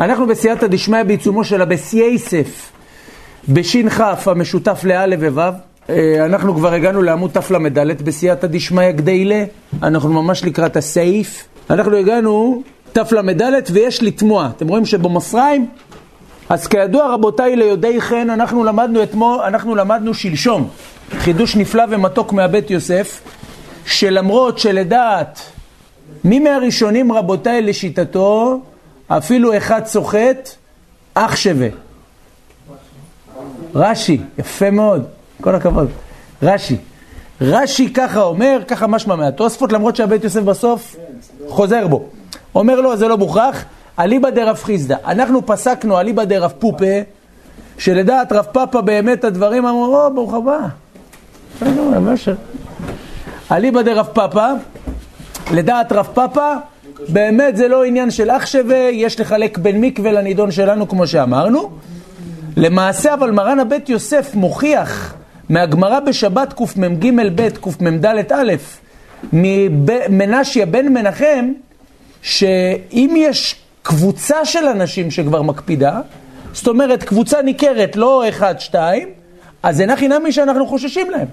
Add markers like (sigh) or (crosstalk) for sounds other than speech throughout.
אנחנו בסייעתא דשמיא בעיצומו של הבסייסף בש"כ המשותף לא' וו'. אה, אנחנו כבר הגענו לעמוד תל"ד בסייעתא דשמיא גדיילה, אנחנו ממש לקראת הסעיף. אנחנו הגענו תל"ד ויש לתמוע. אתם רואים שבמסריים? אז כידוע רבותיי ליודעי חן, אנחנו למדנו אתמול, אנחנו למדנו שלשום חידוש נפלא ומתוק מהבית יוסף, שלמרות שלדעת מי מהראשונים רבותיי לשיטתו, אפילו אחד סוחט, אח שווה. רש"י, יפה מאוד, כל הכבוד. רש"י. רש"י ככה אומר, ככה משמע מהתוספות, למרות שהבית יוסף בסוף חוזר בו. אומר לו, זה לא מוכרח, אליבא דרב חיסדא. אנחנו פסקנו אליבא דרב פופה, שלדעת רב פאפה באמת הדברים אמרו, או, ברוך הבא. אליבא דרב פאפה, לדעת רב פאפה, באמת זה לא עניין של אח שווה, יש לחלק בין מקווה לנידון שלנו כמו שאמרנו. למעשה אבל מרן הבית יוסף מוכיח מהגמרא בשבת קמ"ג ב' קמ"ד א' ממנשיה בן מנחם שאם יש קבוצה של אנשים שכבר מקפידה, זאת אומרת קבוצה ניכרת, לא אחד, שתיים, אז אין הכי נמי שאנחנו חוששים להם.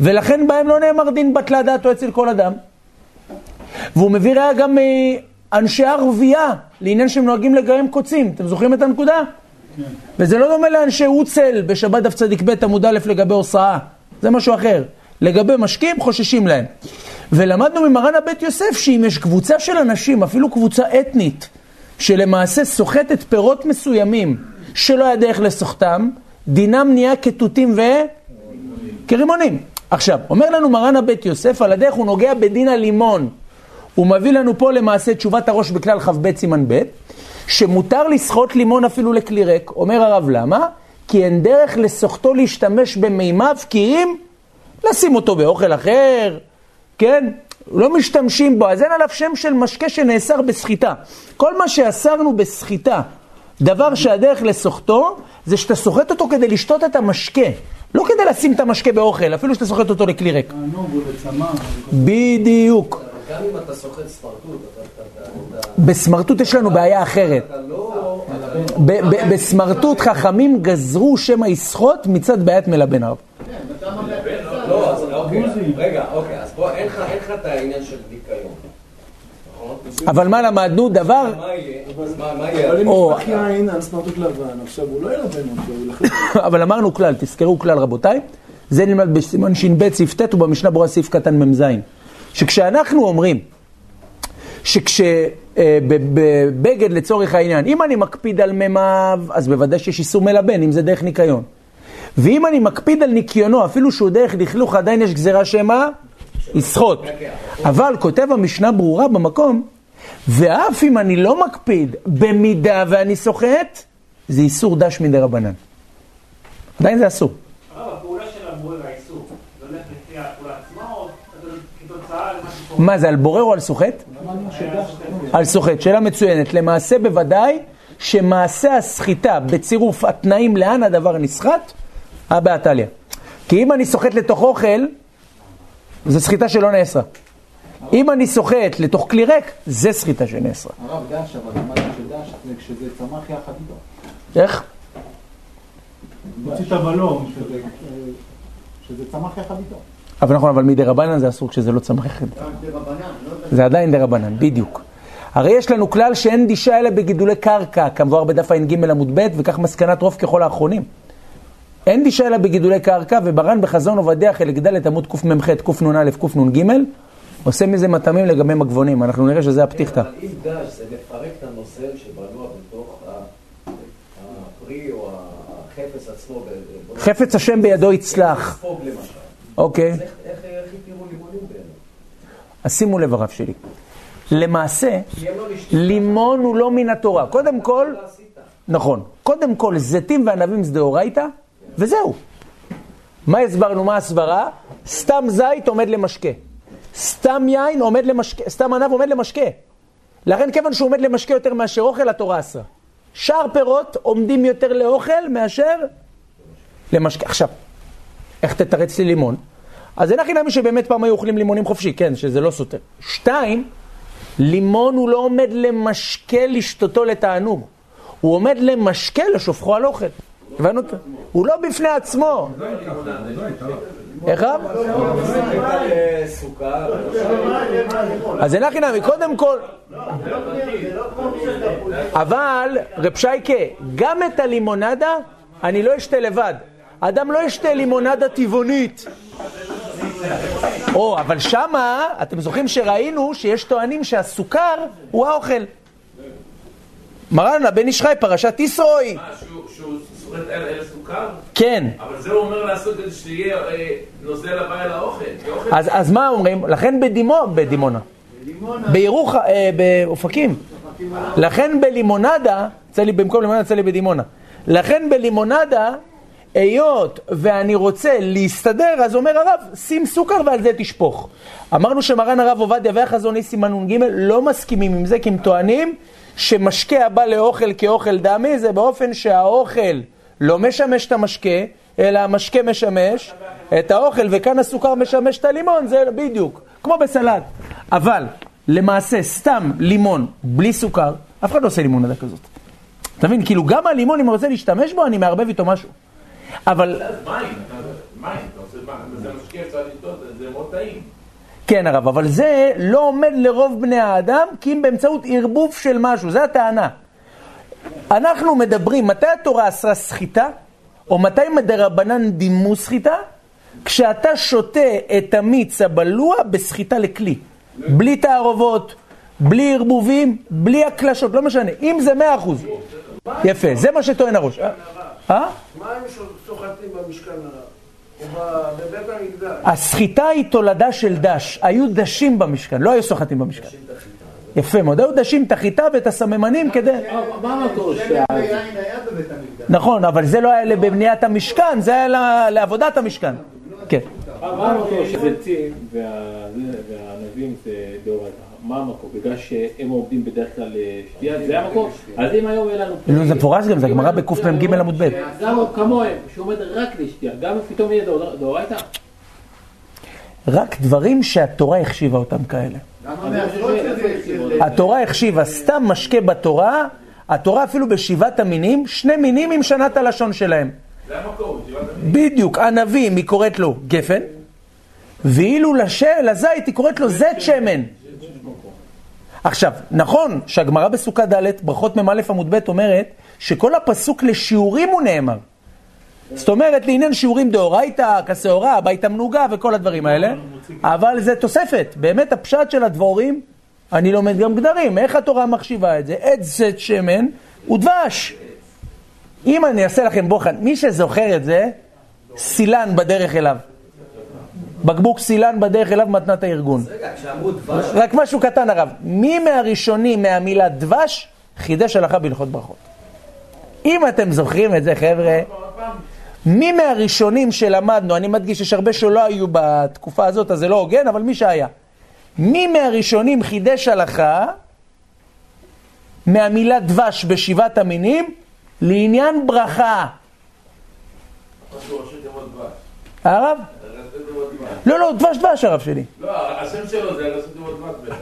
ולכן בהם לא נאמר דין בטלה דעתו אצל כל אדם. והוא מביא ראיה גם מאנשי ערבייה, לעניין שהם נוהגים לגיים קוצים. אתם זוכרים את הנקודה? כן. וזה לא דומה לאנשי אוצל בשבת דף צדיק ב' עמוד א' לגבי הוסאה. זה משהו אחר. לגבי משקיעים חוששים להם. ולמדנו ממרן הבית יוסף שאם יש קבוצה של אנשים, אפילו קבוצה אתנית, שלמעשה סוחטת פירות מסוימים שלא היה דרך לסוחתם, דינם נהיה כתותים וכרימונים. עכשיו, אומר לנו מרן הבית יוסף, על הדרך הוא נוגע בדין הלימון. הוא מביא לנו פה למעשה תשובת הראש בכלל כ"ב סימן ב', שמותר לסחוט לימון אפילו לכלי ריק. אומר הרב למה? כי אין דרך לסוחטו להשתמש במימיו, כי אם לשים אותו באוכל אחר, כן? לא משתמשים בו, אז אין עליו שם של משקה שנאסר בסחיטה. כל מה שאסרנו בסחיטה, דבר שהדרך לסוחטו, זה שאתה סוחט אותו כדי לשתות את המשקה. לא כדי לשים את המשקה באוכל, אפילו שאתה סוחט אותו לכלי ריק. בדיוק. גם אם אתה סוחט סמרטוט, בסמרטוט יש לנו בעיה אחרת. לא בסמרטוט חכמים גזרו שמא יסחוט מצד בעיית מלבן הרב. לא, אוקיי, רגע, אוקיי, אז פה אין לך את העניין של ניקיון. אבל מה למדנו? דבר... מה יהיה? אבל אם נפתח יין על סמרטוט לבן, עכשיו הוא לא ילבן אותו. (laughs) אבל אמרנו כלל, תזכרו כלל רבותיי, זה נלמד בסימן ש"ב סעיף ט' ובמשנה ברורה סעיף קטן מ"ז. שכשאנחנו אומרים שכשבבגד אה, לצורך העניין, אם אני מקפיד על מימיו, אז בוודאי שיש איסור מלבן, אם זה דרך ניקיון. ואם אני מקפיד על ניקיונו, אפילו שהוא דרך לכלוך, עדיין יש גזירה שמה? יסחוט. אבל כותב המשנה ברורה במקום, ואף אם אני לא מקפיד, במידה ואני סוחט, זה איסור דש מדי רבנן. עדיין זה אסור. מה זה, על בורר או על סוחט? על סוחט, שאלה מצוינת. למעשה בוודאי שמעשה הסחיטה בצירוף התנאים לאן הדבר נסחט, הא בהא כי אם אני סוחט לתוך אוכל, זו סחיטה שלא נאסרה. אם אני סוחט לתוך כלי ריק, זה סחיטה שנאסרה. הרב דש, אבל למדנו שדש זה כשזה צמח יחד איתו. איך? מוציא את הבלום, שזה צמח יחד איתו. אבל נכון, אבל מדי רבנן זה אסור כשזה לא צמח יחד. זה עדיין דה רבנן, בדיוק. הרי יש לנו כלל שאין דישה אלא בגידולי קרקע, כמבואר בדף ע"ג עמוד ב', וכך מסקנת רוב ככל האחרונים. אין דישה אלא בגידולי קרקע, וברן בחזון עובדיה חלק ד' עמוד קמ"ח, קנ"א, קנ"ג, עושה מזה מטעמים לגבי מגבונים, אנחנו נראה שזה הפתיחתא. אבל אם דש זה מפרק את הנוזל שבנוע בתוך הפרי או החפץ עצמו. חפץ השם בידו יצלח. אוקיי. איך התירו לימונים בעיניו? אז שימו לב הרב שלי. למעשה, לא לימון הוא לא מן התורה. קודם כל, לא נכון. קודם כל, זיתים וענבים זה דאורייתא, וזהו. מה הסברנו? מה הסברה? סתם זית עומד למשקה. סתם יין עומד למשקה, סתם ענב עומד למשקה. לכן כיוון שהוא עומד למשקה יותר מאשר אוכל, התורה אסרה. שאר פירות עומדים יותר לאוכל מאשר למשקה. עכשיו, איך תתרץ לי לימון? אז אין הכי נמי שבאמת פעם היו אוכלים לימונים חופשי, כן, שזה לא סותר. שתיים, לימון הוא לא עומד למשקה לשתותו לתענוג. הוא עומד למשקה לשופכו על אוכל. הבנו? הוא לא בפני עצמו. איך רב? אז אין הכי נמי, קודם כל... אבל, רב שייקה, גם את הלימונדה אני לא אשתה לבד. אדם לא ישתה לימונדה טבעונית. או, אבל שמה, אתם זוכרים שראינו שיש טוענים שהסוכר הוא האוכל. מרן הבן איש חי, פרשת ישרוי. מה, שהוא אל אל סוכר? כן. אבל זה הוא אומר לעשות כדי שיהיה אה, נוזל הבא אל האוכל. אז, אז מה אומרים? לכן בדימו, בדימונה. בירוחם, אה, באופקים. לכן בלימונדה, במקום לימונדה, יצא לי בדימונה. לכן בלימונדה, היות ואני רוצה להסתדר, אז אומר הרב, שים סוכר ועל זה תשפוך. אמרנו שמרן הרב עובדיה והחזוני סימן נ"ג לא מסכימים עם זה, כי הם טוענים שמשקה הבא לאוכל כאוכל דמי, זה באופן שהאוכל לא משמש את המשקה, אלא המשקה משמש את האוכל, וכאן הסוכר משמש את הלימון, זה בדיוק, כמו בסלט. אבל למעשה סתם לימון בלי סוכר, אף אחד לא עושה לימונדה כזאת. אתה מבין? כאילו גם הלימון, אם אני רוצה להשתמש בו, אני מערבב איתו משהו. אבל, מים, זה משקיע, אפשר לשתות, זה מאוד טעים. כן הרב, אבל זה לא עומד לרוב בני האדם, כי אם באמצעות ערבוב של משהו, זה הטענה. אנחנו מדברים, מתי התורה אסרה סחיטה, או מתי מדרבנן דימו סחיטה? כשאתה שותה את המיץ הבלוע בסחיטה לכלי. בלי תערובות, בלי ערבובים, בלי הקלשות, לא משנה. אם זה מאה אחוז. יפה, זה מה שטוען הראש. אה? אה? מה הם סוחטים במשכן הרב? או ב- בבית המקדש? הסחיטה היא תולדה של דש. היו דשים במשכן, לא היו סוחטים במשכן. יפה מאוד, היו דשים את החיטה ואת הסממנים כדי... מה המקור שה... יין היה בבית המקדש. נכון, אבל זה לא היה לבניית המשכן, זה היה לעבודת המשכן. כן. מה המקור שזיתים והענבים זה דאורייתא? מה המקור? בגלל שהם עובדים בדרך כלל לשתייה, זה המקור? אז אם היום יהיה לנו... נו, זה מפורש גם, זה הגמרא בקמ"ג עמוד ב'. אז למה כמוהם, שעומד רק לשתייה, גם אם פתאום יהיה דאור- דאורייתא? רק דברים שהתורה החשיבה אותם כאלה. התורה החשיבה סתם משקה בתורה, התורה אפילו בשבעת המינים, שני מינים עם שנת הלשון שלהם. זה המקור, ישיבת המין. בדיוק, ענבים היא קוראת לו גפן, ואילו. לזית היא קוראת לו זית שמן. עכשיו, נכון שהגמרא בסוכה ד', ברכות מ"א עמוד ב' אומרת שכל הפסוק לשיעורים הוא נאמר. זאת אומרת, לעניין שיעורים דאורייתא, כשעורה, בית המנוגה וכל הדברים האלה, אבל זה תוספת. באמת הפשט של הדבורים, אני לומד גם גדרים. איך התורה מחשיבה את זה? עץ זית שמן ודבש. אם אני אעשה לכם בוחן, מי שזוכר את זה, סילן בדרך אליו. בקבוק סילן בדרך אליו מתנת הארגון. רגע, כשאמרו דבש, רק משהו קטן הרב, מי מהראשונים מהמילה דבש חידש הלכה בהלכות ברכות? אם אתם זוכרים את זה חבר'ה, מי מהראשונים שלמדנו, אני מדגיש שיש הרבה שלא היו בתקופה הזאת, אז זה לא הוגן, אבל מי שהיה. מי מהראשונים חידש הלכה מהמילה דבש בשבעת המינים לעניין ברכה? הרב? דבש. לא, לא, דבש דבש הרב שלי. לא, השם שלו זה ראשי תיבות דבש בטח.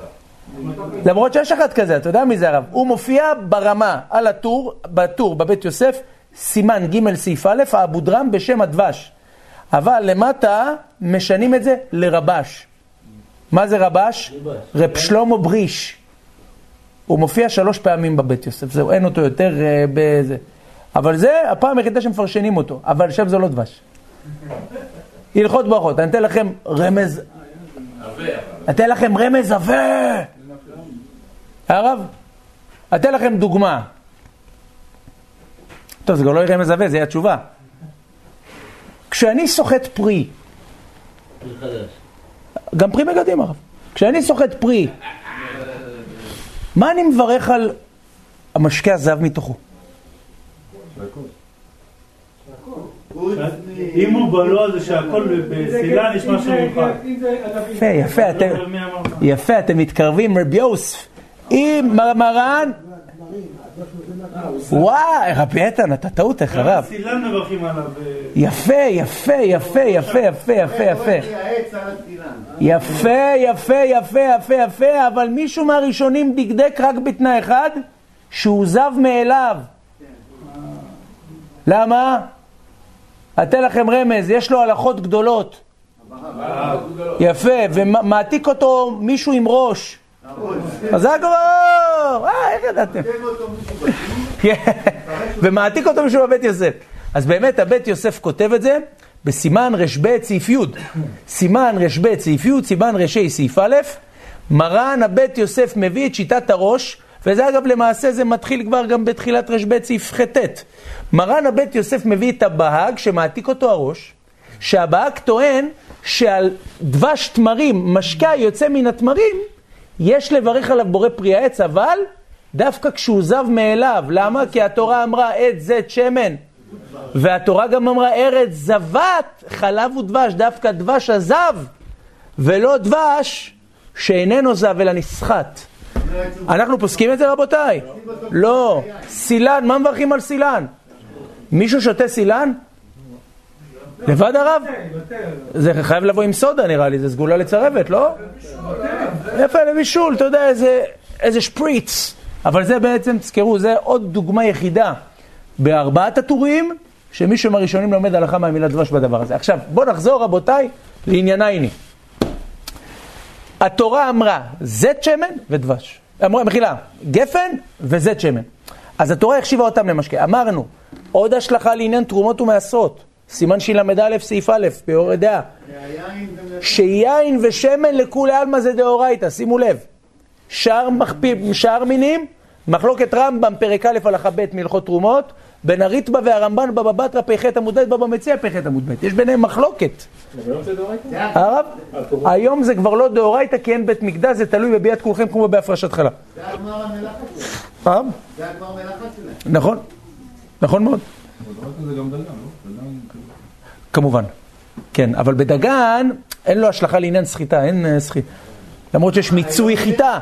למרות שיש אחד כזה, אתה יודע מי זה הרב? הוא מופיע ברמה, על הטור, בטור, בבית יוסף, סימן ג' סעיף א', האבודרם בשם הדבש. אבל למטה משנים את זה לרבש. מה זה רבש? רב שלמה בריש. הוא מופיע שלוש פעמים בבית יוסף, זהו, אין אותו יותר אה, בזה. אבל זה הפעם היחידה שמפרשנים אותו, אבל שם זה לא דבש. הלכות ברכות, אני אתן לכם רמז, עבה, אתן לכם רמז עבה. הרב, אתן לכם דוגמה. טוב, זה גם לא יהיה רמז עבה, זה יהיה התשובה. כשאני סוחט פרי, גם פרי מגדים הרב, כשאני סוחט פרי, מה אני מברך על המשקה הזהב מתוכו? אם הוא בלוע זה שהכל בסילן יש משהו מיוחד. יפה, יפה, אתם? יפה, אתם מתקרבים, רבי יוסף. אם מר- מרן, וואי, רבי איתן, אתה טעות, איך הרב. סילן מברכים עליו. אה, יפה, יפה, יפה, יפה, יפה, יפה, יפה. יפה, יפה, יפה, יפה, יפה, אבל מישהו מהראשונים דקדק רק בתנאי אחד, שהוא זב מאליו. למה? אתן לכם רמז, יש לו הלכות גדולות. יפה, ומעתיק אותו מישהו עם ראש. אז זה הגבור! אה, איך ידעתם? (laughs) ומעתיק אותו מישהו בבית יוסף. אז באמת הבית יוסף כותב את זה בסימן רב סעיף י', סימן רב סעיף י', סימן רש"י סעיף א', מרן הבית יוסף מביא את שיטת הראש, וזה אגב למעשה זה מתחיל כבר גם בתחילת רב סעיף ח' מרן הבית יוסף מביא את הבהג שמעתיק אותו הראש, שהבהג טוען שעל דבש תמרים, משקה יוצא מן התמרים, יש לברך עליו בורא פרי העץ, אבל דווקא כשהוא זב מאליו. למה? כי התורה אמרה עת זית שמן. והתורה גם אמרה ארץ זבת, חלב ודבש, דווקא דבש הזב, ולא דבש שאיננו זב אלא נסחט. אנחנו פוסקים את זה רבותיי? לא. סילן, מה מברכים על סילן? מישהו שותה סילן? לבד הרב? זה חייב לבוא עם סודה נראה לי, זה סגולה לצרבת, לא? יפה, לבישול, אתה יודע, איזה, שפריץ. אבל זה בעצם, תזכרו, זה עוד דוגמה יחידה בארבעת הטורים, שמישהו מהראשונים לומד הלכה מהמילה דבש בדבר הזה. עכשיו, בואו נחזור רבותיי לעניינייני. התורה אמרה זית שמן ודבש. אמרה, מחילה, גפן וזית שמן. אז התורה החשיבה אותם למשקה. אמרנו, עוד השלכה לעניין תרומות ומעשרות. סימן של"א סעיף א', ביורה דעה. שיין ושמן לכולי עלמא זה דאורייתא, שימו לב. שאר, מחפים, שאר מינים, מחלוקת רמב"ם, פרק א', הלכה ב', מהלכות תרומות, בין הריטב"א והרמב"ן, בבא בתרא, פ"ח עמוד ב', בבא מציע, פ"ח עמוד ב'. יש ביניהם מחלוקת. הרב, היום זה כבר לא דאורייתא, כי אין בית מקדש, זה תלוי בביאת כולכם כמו בהפרשת חלה. זה הגמר המלאכה שלהם. זה הגמר המלאכה שלהם. נכון, נכון מאוד. כמובן, כן, אבל בדגן אין לו השלכה לעניין סחיטה, אין אה, סחיטה. למרות שיש מיצוי חיטה.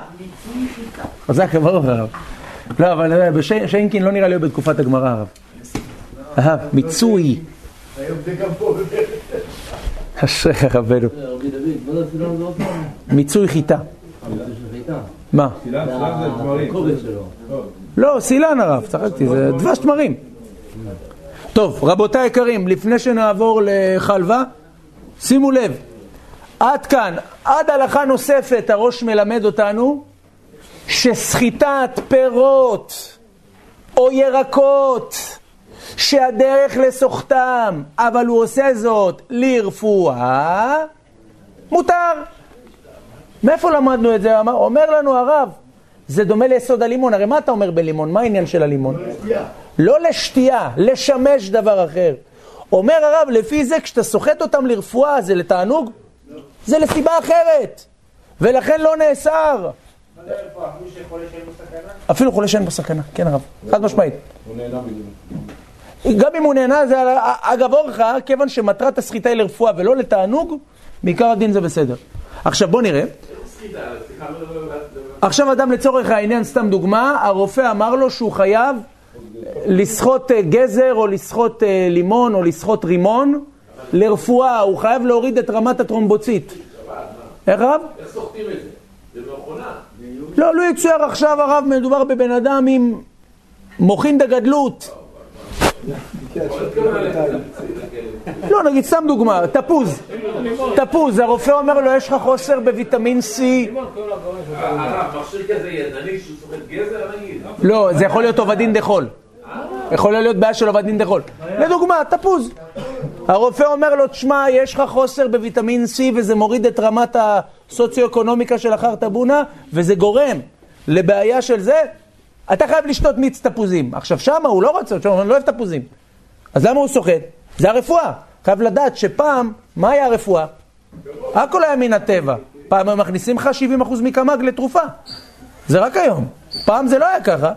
חזק ברוך הרב. לא, אבל אה, בשיינקין לא נראה לי בתקופת הגמרא הרב. אה, מיצוי. היום זה גם פה. אשריך רבנו. פעם? מיצוי חיטה. מה? שלו. לא, סילן הרב, צחקתי, זה דבש תמרים. טוב, רבותיי היקרים, לפני שנעבור לחלבה, שימו לב, עד כאן, עד הלכה נוספת, הראש מלמד אותנו שסחיטת פירות או ירקות שהדרך לסוחתם, אבל הוא עושה זאת לרפואה, מותר. מאיפה למדנו את זה? אומר לנו הרב, זה דומה ליסוד הלימון. הרי מה אתה אומר בלימון? מה העניין של הלימון? לא לשתייה, לשמש דבר אחר. אומר הרב, לפי זה כשאתה סוחט אותם לרפואה, זה לתענוג? זה לסיבה אחרת. ולכן לא נאסר. אפילו חולה שאין בו סכנה, כן הרב, חד משמעית. גם אם הוא נהנה, זה אגב אורחה, כיוון שמטרת הסחיטה היא לרפואה ולא לתענוג, בעיקר הדין זה בסדר. עכשיו בוא נראה. עכשיו אדם לצורך העניין, סתם דוגמה, הרופא אמר לו שהוא חייב לסחוט אה, גזר או לסחוט אה, לימון או לסחוט רימון לרפואה, הוא חייב להוריד את רמת הטרומבוצית. איך הרב? איך סוחטים את זה? זה במכונה. לא, לא יצויר עכשיו הרב, מדובר בבן אדם עם מוחין דגדלות. לא, נגיד סתם דוגמה, תפוז. תפוז, הרופא אומר לו, יש לך חוסר בוויטמין C. לא, זה יכול להיות עובדין דחול. יכול להיות בעיה של עובדין דחול. לדוגמה, תפוז. הרופא אומר לו, תשמע, יש לך חוסר בוויטמין C וזה מוריד את רמת הסוציו-אקונומיקה של החרטה בונה, וזה גורם לבעיה של זה, אתה חייב לשתות מיץ תפוזים. עכשיו, שמה הוא לא רוצה, הוא לא אוהב תפוזים. אז למה הוא סוחט? זה הרפואה. חייב לדעת שפעם, מה היה הרפואה? הכל היה מן הטבע. פעם הם מכניסים לך 70% מקמ"ג לתרופה. זה רק היום. פעם זה לא היה ככה.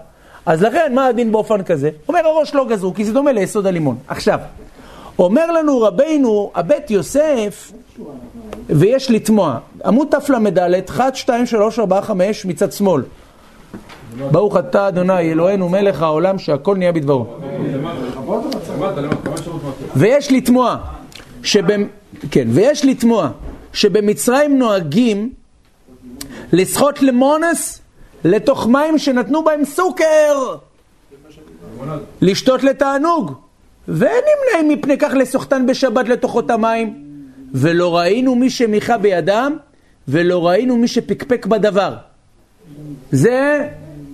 אז לכן, מה הדין באופן כזה? אומר הראש לא גזרו, כי זה דומה ליסוד הלימון. עכשיו, אומר לנו רבינו, הבית יוסף, ויש לתמוע, עמוד תל"ד, 1, 2, 3, 4, 5, מצד שמאל. ברוך אתה אדוני אלוהינו מלך העולם שהכל נהיה בדברו. ויש לתמוע. כן, ויש לתמוע שבמצרים נוהגים לסחוט למונס לתוך מים שנתנו בהם סוכר לשתות לתענוג ואין נמנעים מפני כך לסוחתן בשבת לתוכות המים. ולא ראינו מי שמיכה בידם, ולא ראינו מי שפקפק בדבר. זה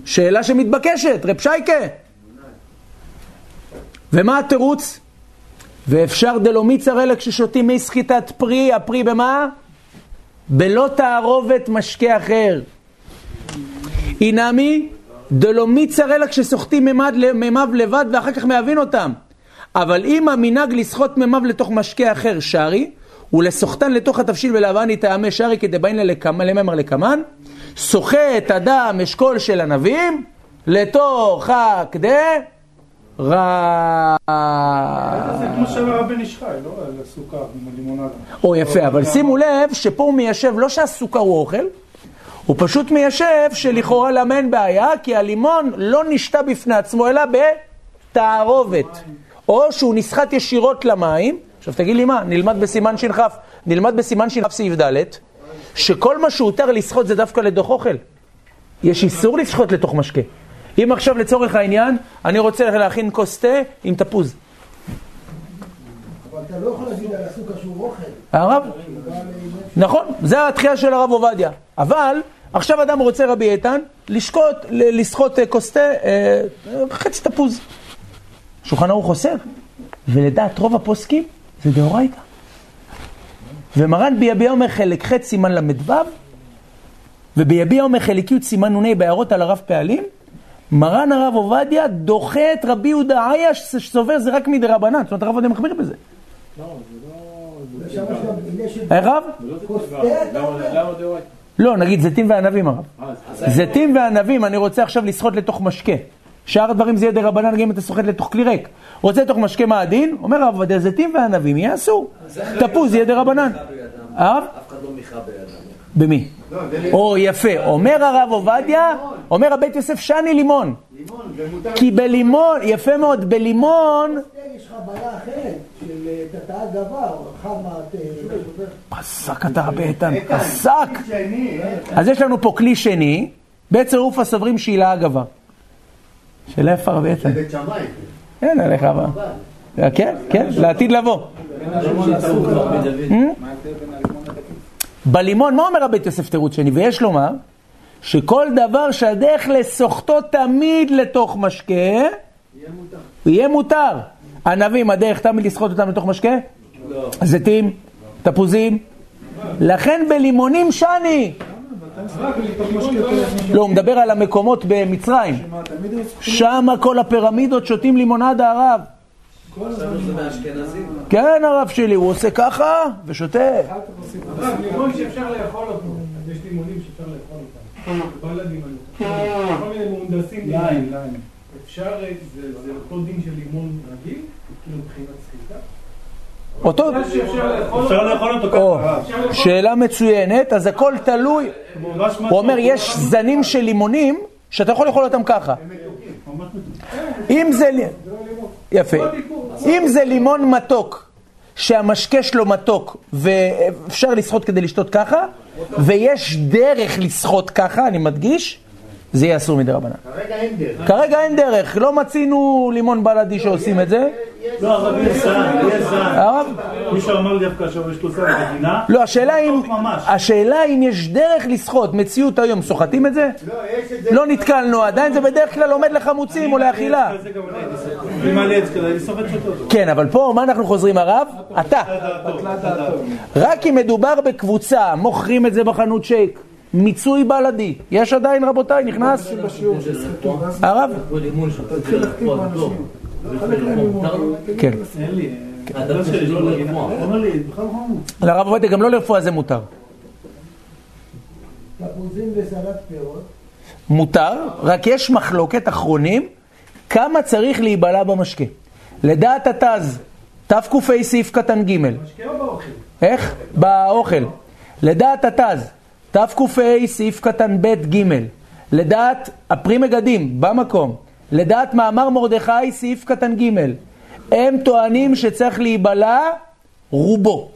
שאלה שמתבקשת, רב שייקה. ומה התירוץ? ואפשר מיצר אלא כששותים מי סחיטת פרי, הפרי במה? בלא תערובת משקה אחר. אינמי מיצר אלא כשסוחטים מימיו לבד ואחר כך מהבין אותם. אבל אם המנהג לסחוט מימיו לתוך משקה אחר שרי, ולסוחטן לתוך התבשיל ולהבני טעמי שרי כדבעין לממר לקמן, סוחט אדם אשכול של ענבים לתוך הקדה רע... זה כמו של הרבן איש חי, לא הסוכר עם הלימונדה. או יפה, אבל שימו לב שפה הוא מיישב לא שהסוכר הוא אוכל, הוא פשוט מיישב שלכאורה למה אין בעיה, כי הלימון לא נשתה בפני עצמו, אלא בתערובת. או שהוא נסחט ישירות למים, עכשיו תגיד לי מה, נלמד בסימן ש"כ, נלמד בסימן ש"כ סעיף ד', שכל מה שהותר לסחוט זה דווקא לדוח אוכל. יש איסור לשחוט לתוך משקה. אם עכשיו לצורך העניין, אני רוצה להכין כוס תה עם תפוז. אבל אתה לא יכול להגיד על הסוכר שהוא אוכל. הרב? נכון, זה התחייה של הרב עובדיה. אבל עכשיו אדם רוצה, רבי איתן, לשקוט, ל- לסחוט אה, כוס תה, אה, חצי תפוז. שולחן ערוך אוסר, ולדעת רוב הפוסקים זה דאורייתא. ומרן ביביע אומר חלק ח' סימן ל"ו, וביביע אומר חלק י' סימן נ"ה בהערות על הרב פעלים, מרן הרב עובדיה דוחה את רבי יהודה איה שסובר זה רק מדרבנן, זאת אומרת הרב עובדיה מחמיר בזה. ושם יש גם עניין של איך רב? כוס תה, אתה למה אומר? למה דאורייתא? לא, נגיד זיתים וענבים הרב. זיתים וענבים, אני רוצה עכשיו לסחוט לתוך משקה. שאר הדברים זה יהיה דרבנן, גם אם אתה סוחט לתוך כלי ריק. רוצה לתוך משקה מה הדין? אומר הרב עובדיה, זיתים וענבים יהיה אסור. תפוז יהיה דרבנן. הרב? אף אחד לא מיכה בידם. במי? לא, או יפה, אומר הרב עובדיה, אומר הבית יוסף שני לימון. כי בלימון, יפה מאוד, בלימון, תה, יש לך בעיה אחרת, של אה, תתאה גבר, חמת... פסק אתה רבי איתן, פסק. אז יש לנו פה כלי שני, בצירוף הסוברים שהילה אגבה. שאלה יפה רבי איתן. אין עליך הבא. כן, כן, לעתיד לבוא. Hmm? בלימון, מה אומר הבית יוסף תירוץ שני? ויש לומר שכל דבר שהדרך לסוחטו תמיד לתוך משקה, יהיה מותר. ענבים, הדרך תמיד לסחוט אותם לתוך משקה? זיתים, תפוזים. לכן בלימונים שני. לא, הוא מדבר על המקומות במצרים. שם כל הפירמידות שותים לימונדה הרב. כן, הרב שלי, הוא עושה ככה ושותה. לימון שאפשר לאכול אותו, יש לימונים שאפשר לאכול אותם. בלדיים האלה. כל מיני מהונדסים. ליין, ליין. אפשר, זה אותו דין של לימון רגיל, כאילו מבחינת סחיטה. אותו... אפשר לאכול אותו או, ככה. שאלה מצוינת, אז הכל תלוי. הוא אומר, יש זנים של לימונים שאתה יכול לאכול אותם ככה. אם זה... לי- יפה. אם זה לימון מתוק, שהמשקה שלו מתוק, ואפשר לסחוט כדי לשתות ככה, ויש דרך לסחוט ככה, אני מדגיש, זה יהיה אסור מדי רבנן. כרגע אין דרך. כרגע אין דרך, לא מצינו לימון בלדי שעושים את זה. לא, אבל יש זן, יש זן. הרב? מישהו אמר לי דווקא עכשיו יש לו זן בגינה. לא, השאלה אם, יש דרך לסחוט, מציאות היום, סוחטים את זה? לא, יש את זה. לא נתקלנו, עדיין זה בדרך כלל עומד לחמוצים או לאכילה. זה גם אני הייתי סוחט. עם עץ כזה, אני סוחט שוטות. כן, אבל פה, מה אנחנו חוזרים הרב? אתה. רק אם מדובר בקבוצה, מוכרים את זה בחנות שייק, מיצוי בלדי, יש עדיין רבותיי, נכנס? הרב? כן. הדף שלי לא בכלל לא חמוד. לרב עובדיה גם לא לרפואה זה מותר. מותר, רק יש מחלוקת אחרונים, כמה צריך להיבלע במשקה. לדעת התז, תק"ה סעיף קטן ג'? איך? באוכל. לדעת התז, תק"ה סעיף קטן ב' ג', לדעת הפרי מגדים, במקום, לדעת מאמר מרדכי סעיף קטן ג', הם טוענים שצריך להיבלע רובו.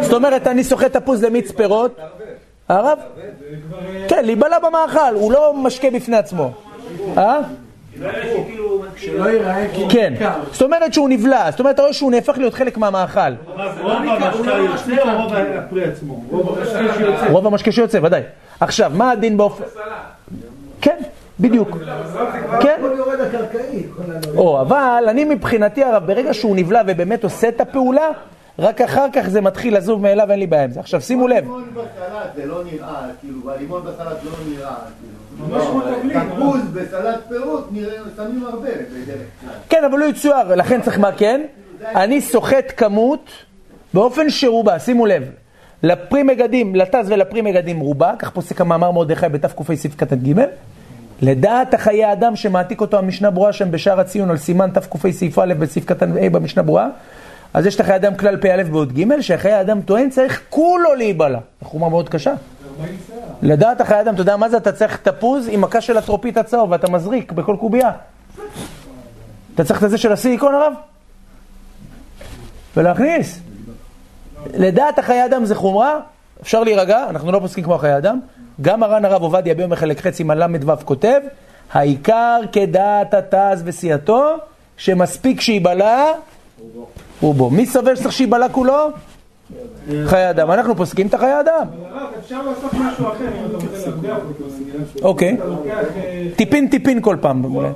זאת אומרת, אני סוחט תפוז למיץ פירות, הרב? כן, להיבלע במאכל, הוא לא משקה בפני עצמו. אה? לא שלא ייראה כאילו... כן, זאת אומרת שהוא נבלע, זאת אומרת אתה רואה שהוא נהפך להיות חלק מהמאכל. רוב המשקה יוצא או רוב המשקה שיוצא. רוב המשקה שיוצא, ודאי. עכשיו, מה הדין באופן... כן, בדיוק. כן. כל ה- או, אבל אני מבחינתי הרב, ברגע שהוא נבלע ובאמת עושה את הפעולה, רק אחר כך זה מתחיל לזוב מאליו, אין לי בעיה עם זה. עכשיו שימו לב, הלימון בסלט זה לא נראה, כאילו, והלימון בסלט לא נראה, תפוז בסלט פירות שמים הרבה בדרך כלל. כן, אבל לא יצויר, לכן צריך מה כן? אני סוחט כמות באופן שרובה, שימו לב, לפרי מגדים, לטז ולפרי מגדים רובה, כך פוסק המאמר מרדכי בתק"י סעיף קטן ג', לדעת החיי אדם שמעתיק אותו המשנה ברורה שם בשער הציון על סימן תק"י סעיף א' בסעיף קטן ה' במשנה ברורה, אז יש את החיי אדם כלל פ"א בעוד ג', שהחיי אדם טוען צריך כולו להיבלע. חומה מאוד קשה. 40 שיער. לדעת החיי אדם, אתה יודע מה זה? אתה צריך תפוז עם מכה של הטרופית הצהוב ואתה מזריק בכל קובייה. אתה צריך את זה של הסיליקון הרב? ולהכניס. לדעת החיי אדם זה חומרה, אפשר להירגע, אנחנו לא פוסקים כמו החיי אדם. גם מרן הרב עובדיה ביום החלק חצי עם הל"ו כותב, העיקר כדעת התז וסיעתו, שמספיק שייבלע, הוא בו. מי סובר שצריך שייבלע כולו? חיי אדם. אנחנו פוסקים את החיי אדם. אפשר לעשות משהו אחר אם אתה רוצה להבדיח אותו. אוקיי. אה, טיפין טיפין כל פעם. אולי.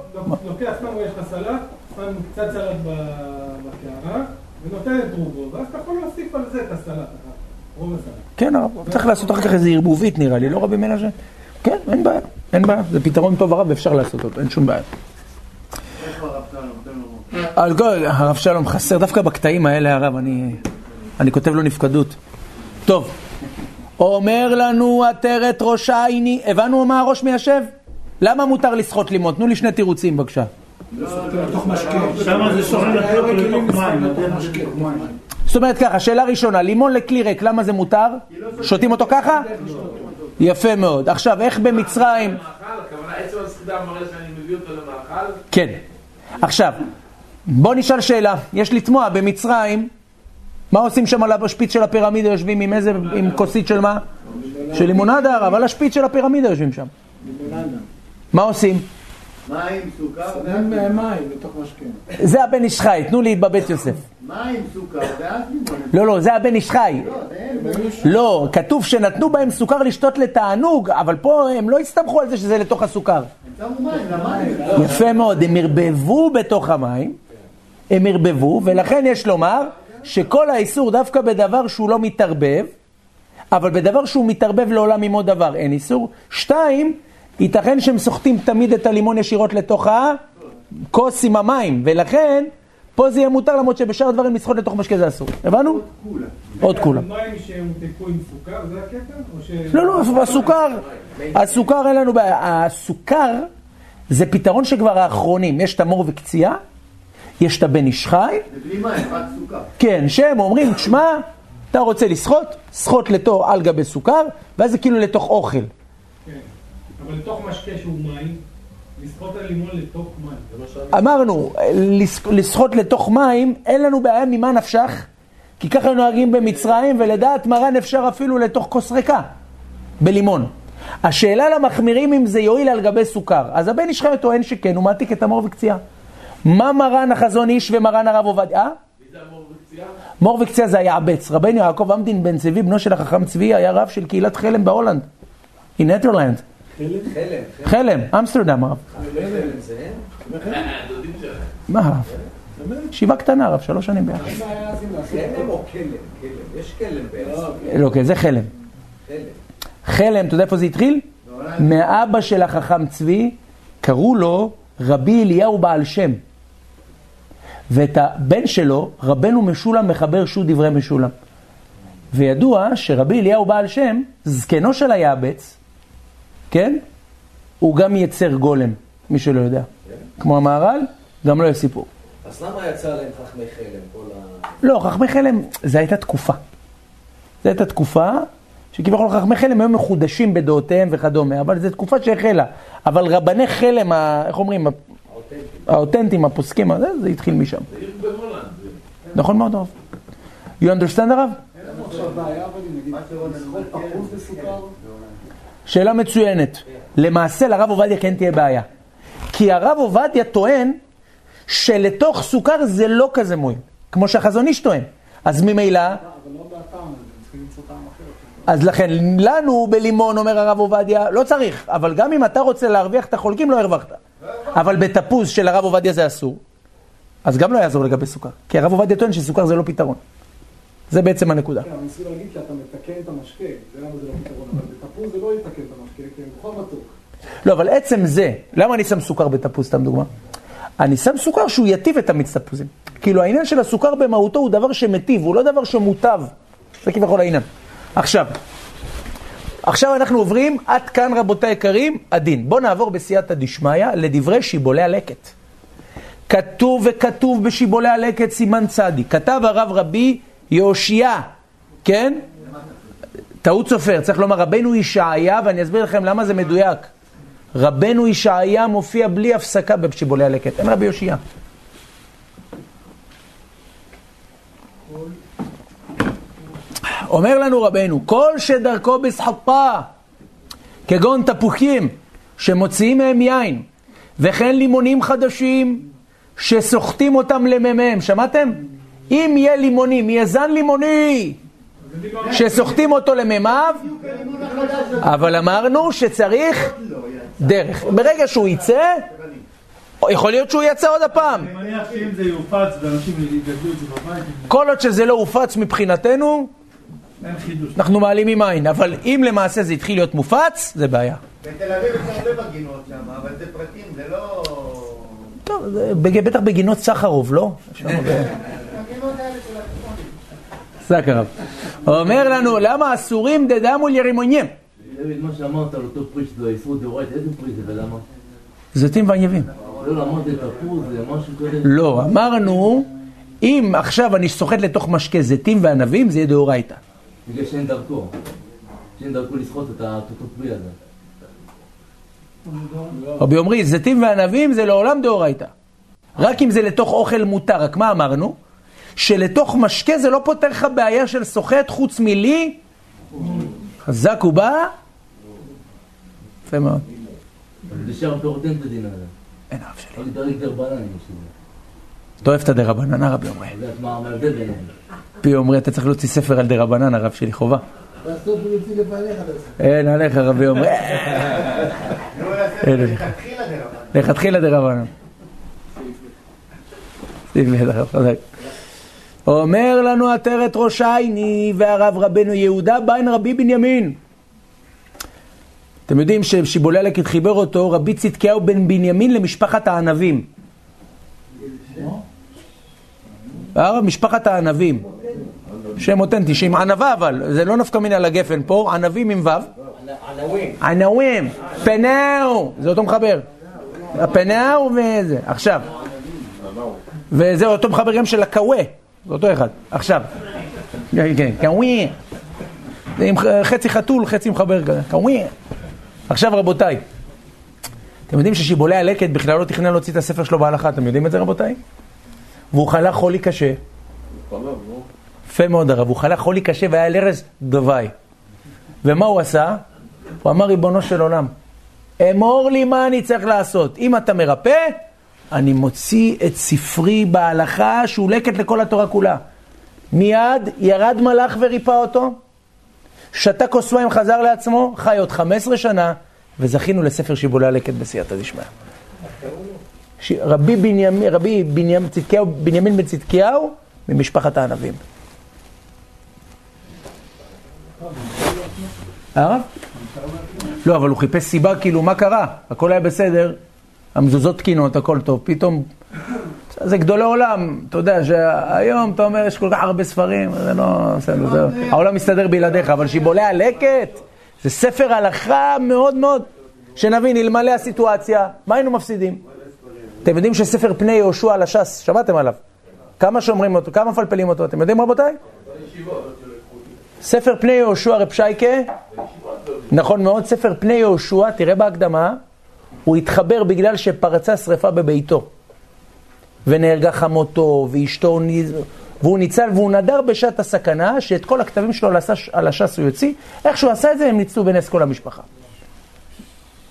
לוקח, סתם יש לך סלט, שם קצת סלט בקערה, ונותן את רובו, ואז אתה יכול להוסיף על זה את הסלט. כן, הרב, צריך לעשות אחר כך איזה ערבובית נראה לי, לא רבי מנשה? כן, אין בעיה, אין בעיה, זה פתרון טוב הרב ואפשר לעשות אותו, אין שום בעיה. איפה הרב שלום? הרב שלום חסר, דווקא בקטעים האלה הרב, אני, אני כותב לו נפקדות. טוב, אומר לנו עטרת ראש עיני, הבנו מה הראש מיישב? למה מותר לסחוט לימון? תנו לי שני תירוצים בבקשה. זאת אומרת ככה, שאלה ראשונה, לימון לכלי ריק, למה זה מותר? שותים אותו ככה? יפה מאוד. עכשיו, איך במצרים... כן. עכשיו, בוא נשאל שאלה. יש לתמוה, במצרים, מה עושים שם על השפיץ של הפירמידה? יושבים עם איזה, עם כוסית של מה? של לימונדה, הרב, על השפיץ של הפירמידה יושבים שם. מה עושים? מים, סוכר, מים לתוך משקה. זה הבן איש חי, תנו לי בבית יוסף. מים, סוכר, ואז לימון. לא, לא, זה הבן איש חי. לא, אין. לא, כתוב שנתנו בהם סוכר לשתות לתענוג, אבל פה הם לא הסתמכו על זה שזה לתוך הסוכר. יפה מאוד, הם ערבבו בתוך המים, הם ערבבו, ולכן יש לומר שכל האיסור דווקא בדבר שהוא לא מתערבב, אבל בדבר שהוא מתערבב לעולם עמו דבר אין איסור. שתיים, ייתכן שהם סוחטים תמיד את הלימון ישירות לתוך הכוס עם המים, ולכן פה זה יהיה מותר למרות שבשאר הדברים לסחוט לתוך משקה זה אסור. הבנו? עוד כולה. מים שהומתקו עם סוכר, זה הקטע? לא, לא, הסוכר, הסוכר אין לנו בעיה. הסוכר זה פתרון שכבר האחרונים. יש את המור וקציעה, יש את הבן איש חי, ובלי מים, רק סוכר. כן, שהם אומרים, תשמע, אתה רוצה לסחוט, סחוט לתוך על גבי סוכר, ואז זה כאילו לתוך אוכל. כן. אבל לתוך משקה שהוא מים, לסחוט את הלימון לתוך מים. אמרנו, לס- לסחוט לתוך מים, אין לנו בעיה ממה נפשך, כי ככה נוהגים במצרים, ולדעת מרן אפשר אפילו לתוך כוס ריקה, בלימון. השאלה למחמירים אם זה יועיל על גבי סוכר. אז הבן איש חי טוען שכן, הוא מעתיק את המור וקציעה. מה מרן החזון איש ומרן הרב עובדיה? אה? מור וקציעה זה היעבץ. רבנו יעקב עמדין בן צבי, בנו של החכם צבי, היה רב של קהילת חלם בהולנד. In Netherland. חלם, חלם, אמסטרדם הרב. מה הרב? ישיבה קטנה הרב, שלוש שנים ביחד. חלם או כלם? כלם. יש כלם בארץ. לא, כן, זה חלם. חלם. חלם, אתה יודע איפה זה התחיל? מאבא של החכם צבי, קראו לו רבי אליהו בעל שם. ואת הבן שלו, רבנו משולם מחבר שו"ת דברי משולם. וידוע שרבי אליהו בעל שם, זקנו של היעבץ, כן? הוא גם יצר גולם, מי שלא יודע. כמו המהר"ל, גם לא יש סיפור. אז למה יצא להם חכמי חלם? כל ה... לא, חכמי חלם, זו הייתה תקופה. זו הייתה תקופה שכביכול חכמי חלם היו מחודשים בדעותיהם וכדומה, אבל זו תקופה שהחלה. אבל רבני חלם, ה- איך אומרים, ה- האותנטים, הפוסקים, זה, זה התחיל משם. זה עיר בהולנד. נכון מאוד, הרב. You understand, הרב? אחוז בסוכר, שאלה מצוינת. למעשה לרב עובדיה כן תהיה בעיה. כי הרב עובדיה טוען שלתוך סוכר זה לא כזה מועיל, כמו שהחזון איש טוען. אז ממילא, אבל לא. אז לכן, לנו בלימון, אומר הרב עובדיה, לא צריך, אבל גם אם אתה רוצה להרוויח את החולקים, לא הרווחת. אבל בתפוז של הרב עובדיה זה אסור, אז גם לא יעזור לגבי סוכר. כי הרב עובדיה טוען שסוכר זה לא פתרון. זה בעצם הנקודה. כן, אבל ניסו להגיד שאתה מתקן את המשקה, זה למה זה לא פתרון, אבל בתפוז זה לא יתקן את המשקה, כי הם בכל מתוק. לא, אבל עצם זה, למה אני שם סוכר בתפוז, סתם דוגמה? אני שם סוכר שהוא יטיב את המיץ תפוזים. כאילו העניין של הסוכר במהותו הוא דבר שמטיב, הוא לא דבר שמוטב. זה כביכול העניין. עכשיו, עכשיו אנחנו עוברים, עד כאן רבותיי היקרים, הדין. בואו נעבור בסייעתא דשמיא לדברי שיבולי הלקט. כתוב וכתוב בשיבולי הלקט סימן צדיק. כתב הרב רבי יהושע, כן? טעות סופר, צריך לומר רבנו ישעיה, ואני אסביר לכם למה זה מדויק. רבנו ישעיה מופיע בלי הפסקה בשיבולי הלקט, אין רבי יושיע. אומר לנו רבנו, כל שדרכו בסחפה, כגון תפוחים שמוציאים מהם יין, וכן לימונים חדשים שסוחטים אותם למ"מ, שמעתם? אם יהיה לימונים, יהיה זן לימוני שסוחטים אותו למימיו, אבל אמרנו שצריך דרך. ברגע שהוא יצא, יכול להיות שהוא יצא עוד הפעם. אני מניח שאם זה יופץ ואנשים יגדלו את זה בבית, כל עוד שזה לא הופץ מבחינתנו. אנחנו מעלימים עין. אבל אם למעשה זה התחיל להיות מופץ, זה בעיה. בתל אביב יש הרבה בגינות שם, אבל זה פרטים, זה לא... טוב, זה בג- בטח בגינות סחרוב, לא? (laughs) שם ב- הגינות האלה של התיכונים. סחרוב. אומר לנו, למה אסורים דדמו לירימונים? מה שאמרת על אותו פרי שזה איסור דאורייתא, איזה פרי זה ולמה? זיתים. לא, זה כזה. לא, אמרנו, אם עכשיו אני סוחט לתוך משקה זיתים וענבים, זה יהיה דאורייתא. בגלל שאין דרכו. שאין דרכו לסחוט את ה- את אותו פרי הזה. רבי אומרי, זיתים וענבים זה לעולם דאורייתא. רק אם זה לתוך אוכל מותר, רק מה אמרנו? שלתוך משקה זה לא פותר לך בעיה של סוחט חוץ מלי, חזק הוא בא, יפה מאוד. הפירות אין את הדין הזה. אין אף שלי. אתה אוהב את הדרבנן, רבי אומרי. את יודעת מה ההבדל ביניהם? פי אומרי, אתה צריך להוציא ספר על דרבנן, הרב שלי, חובה. אין עליך, רבי יעשה אין. דרבנן. לכתחילה דרבנן. אומר לנו עטרת ראש עיני והרב רבנו יהודה בן רבי בנימין. אתם יודעים ששיבולי הלקט חיבר אותו רבי צדקיהו בן בנימין למשפחת הענבים. הרב משפחת הענבים. שם אותנטי, שעם ענווה אבל, זה לא נפקא מינה לגפן פה, ענבים עם ו'. ענווים. ענווים, פנאו, זה אותו מחבר. הפנאו וזה. עכשיו, וזה אותו מחבר גם של הקווה, זה אותו אחד. עכשיו, כן, כן, קווי. זה עם חצי חתול, חצי מחבר כזה, קווי. עכשיו רבותיי, אתם יודעים ששיבולי הלקט בכלל לא תכנן להוציא את הספר שלו בהלכה, אתם יודעים את זה רבותיי? והוא חלה חולי קשה. יפה מאוד הרב, הוא חלה חולי קשה והיה על ארז דווי. ומה הוא עשה? הוא אמר, ריבונו של עולם, אמור לי מה אני צריך לעשות. אם אתה מרפא, אני מוציא את ספרי בהלכה שהוא לקט לכל התורה כולה. מיד ירד מלאך וריפא אותו, שתה כוס מים, חזר לעצמו, חי עוד 15 שנה, וזכינו לספר שיבולי הלקט בסייעתא דשמיא. רבי בנימין, רבי בנימין, צדקיהו, בנימין בן צדקיהו, ממשפחת הענבים. הרב? לא, אבל הוא חיפש סיבה, כאילו, מה קרה? הכל היה בסדר, המזוזות תקינות, הכל טוב, פתאום... זה גדולי עולם, אתה יודע שהיום אתה אומר, יש כל כך הרבה ספרים, זה לא... בסדר. העולם מסתדר בלעדיך, אבל שיבולי הלקט, זה ספר הלכה מאוד מאוד, שנבין, אלמלא הסיטואציה, מה היינו מפסידים? אתם יודעים שספר פני יהושע על הש"ס, שמעתם עליו? כמה שומרים אותו, כמה מפלפלים אותו, אתם יודעים רבותיי? ספר פני יהושע רב שייקה, נכון מאוד, ספר פני יהושע, תראה בהקדמה, הוא התחבר בגלל שפרצה שרפה בביתו. ונהרגה חמותו, ואשתו, והוא ניצל, והוא נדר בשעת הסכנה, שאת כל הכתבים שלו על הש"ס- על הש"ס הוא יוציא. איך שהוא עשה את זה, הם ניצלו בנס כל המשפחה.